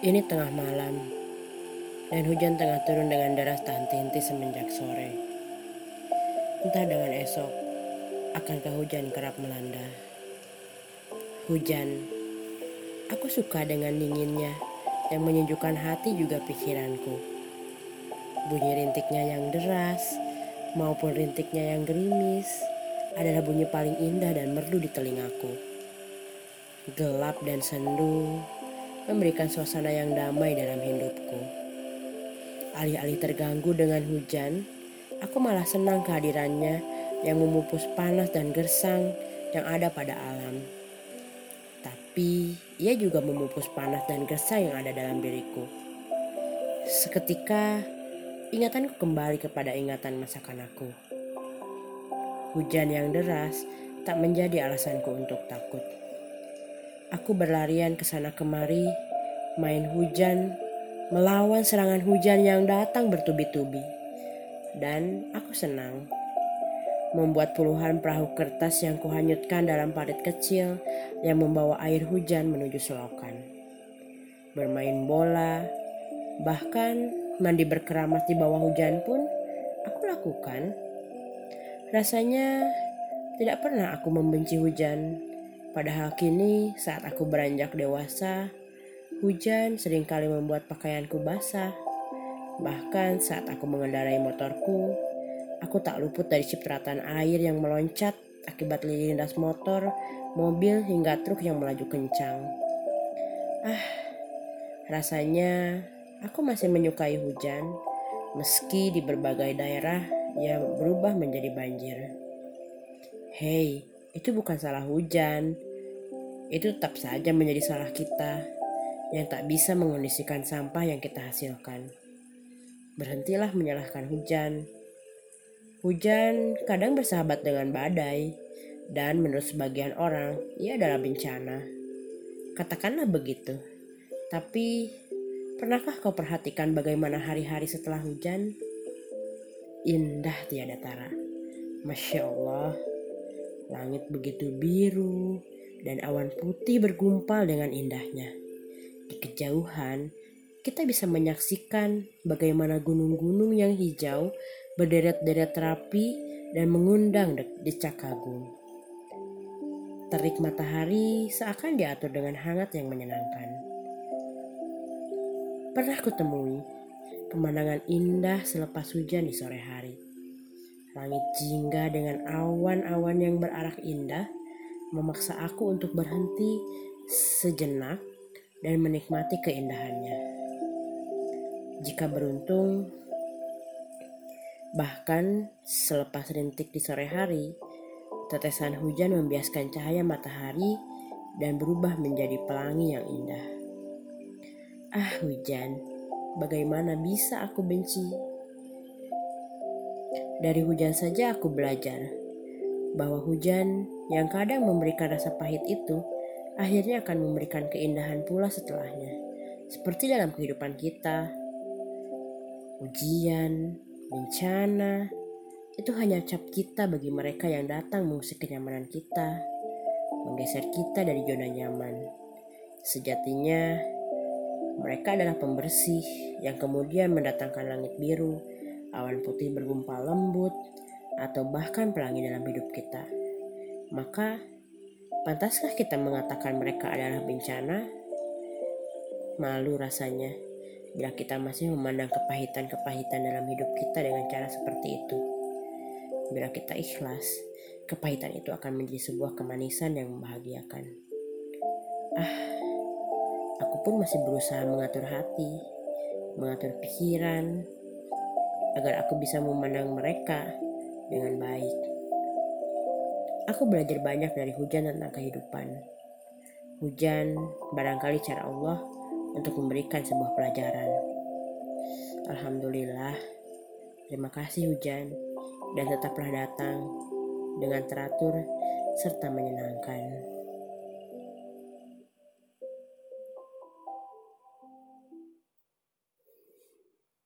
Ini tengah malam, dan hujan tengah turun dengan deras tak henti-henti semenjak sore. Entah dengan esok, akankah hujan kerap melanda? Hujan, aku suka dengan dinginnya yang menyejukkan hati juga pikiranku. Bunyi rintiknya yang deras maupun rintiknya yang gerimis adalah bunyi paling indah dan merdu di telingaku. Gelap dan sendu memberikan suasana yang damai dalam hidupku. Alih-alih terganggu dengan hujan, aku malah senang kehadirannya yang memupus panas dan gersang yang ada pada alam. Tapi ia juga memupus panas dan gersang yang ada dalam diriku. Seketika, ingatanku kembali kepada ingatan masa kanakku. Hujan yang deras tak menjadi alasanku untuk takut. Aku berlarian ke sana kemari, main hujan, melawan serangan hujan yang datang bertubi-tubi. Dan aku senang membuat puluhan perahu kertas yang kuhanyutkan dalam parit kecil yang membawa air hujan menuju selokan. Bermain bola, bahkan mandi berkeramas di bawah hujan pun aku lakukan. Rasanya tidak pernah aku membenci hujan Padahal kini saat aku beranjak dewasa, hujan sering kali membuat pakaianku basah. Bahkan saat aku mengendarai motorku, aku tak luput dari cipratan air yang meloncat akibat lindas motor, mobil hingga truk yang melaju kencang. Ah, rasanya aku masih menyukai hujan meski di berbagai daerah yang berubah menjadi banjir. Hei, itu bukan salah hujan. Itu tetap saja menjadi salah kita yang tak bisa mengondisikan sampah yang kita hasilkan. Berhentilah menyalahkan hujan. Hujan kadang bersahabat dengan badai, dan menurut sebagian orang, ia adalah bencana. Katakanlah begitu. Tapi, pernahkah kau perhatikan bagaimana hari-hari setelah hujan? Indah tiada tara. Masya Allah. Langit begitu biru dan awan putih bergumpal dengan indahnya. Di kejauhan, kita bisa menyaksikan bagaimana gunung-gunung yang hijau berderet-deret rapi dan mengundang decak kagum. Terik matahari seakan diatur dengan hangat yang menyenangkan. Pernah kutemui pemandangan indah selepas hujan di sore hari Langit jingga dengan awan-awan yang berarak indah memaksa aku untuk berhenti sejenak dan menikmati keindahannya. Jika beruntung, bahkan selepas rintik di sore hari, tetesan hujan membiaskan cahaya matahari dan berubah menjadi pelangi yang indah. Ah, hujan, bagaimana bisa aku benci? Dari hujan saja aku belajar bahwa hujan yang kadang memberikan rasa pahit itu akhirnya akan memberikan keindahan pula setelahnya. Seperti dalam kehidupan kita, ujian, bencana, itu hanya cap kita bagi mereka yang datang mengusik kenyamanan kita, menggeser kita dari zona nyaman. Sejatinya, mereka adalah pembersih yang kemudian mendatangkan langit biru awan putih bergumpal lembut, atau bahkan pelangi dalam hidup kita. Maka, pantaskah kita mengatakan mereka adalah bencana? Malu rasanya bila kita masih memandang kepahitan-kepahitan dalam hidup kita dengan cara seperti itu. Bila kita ikhlas, kepahitan itu akan menjadi sebuah kemanisan yang membahagiakan. Ah, aku pun masih berusaha mengatur hati, mengatur pikiran, agar aku bisa memandang mereka dengan baik. Aku belajar banyak dari hujan tentang kehidupan. Hujan barangkali cara Allah untuk memberikan sebuah pelajaran. Alhamdulillah, terima kasih hujan dan tetaplah datang dengan teratur serta menyenangkan.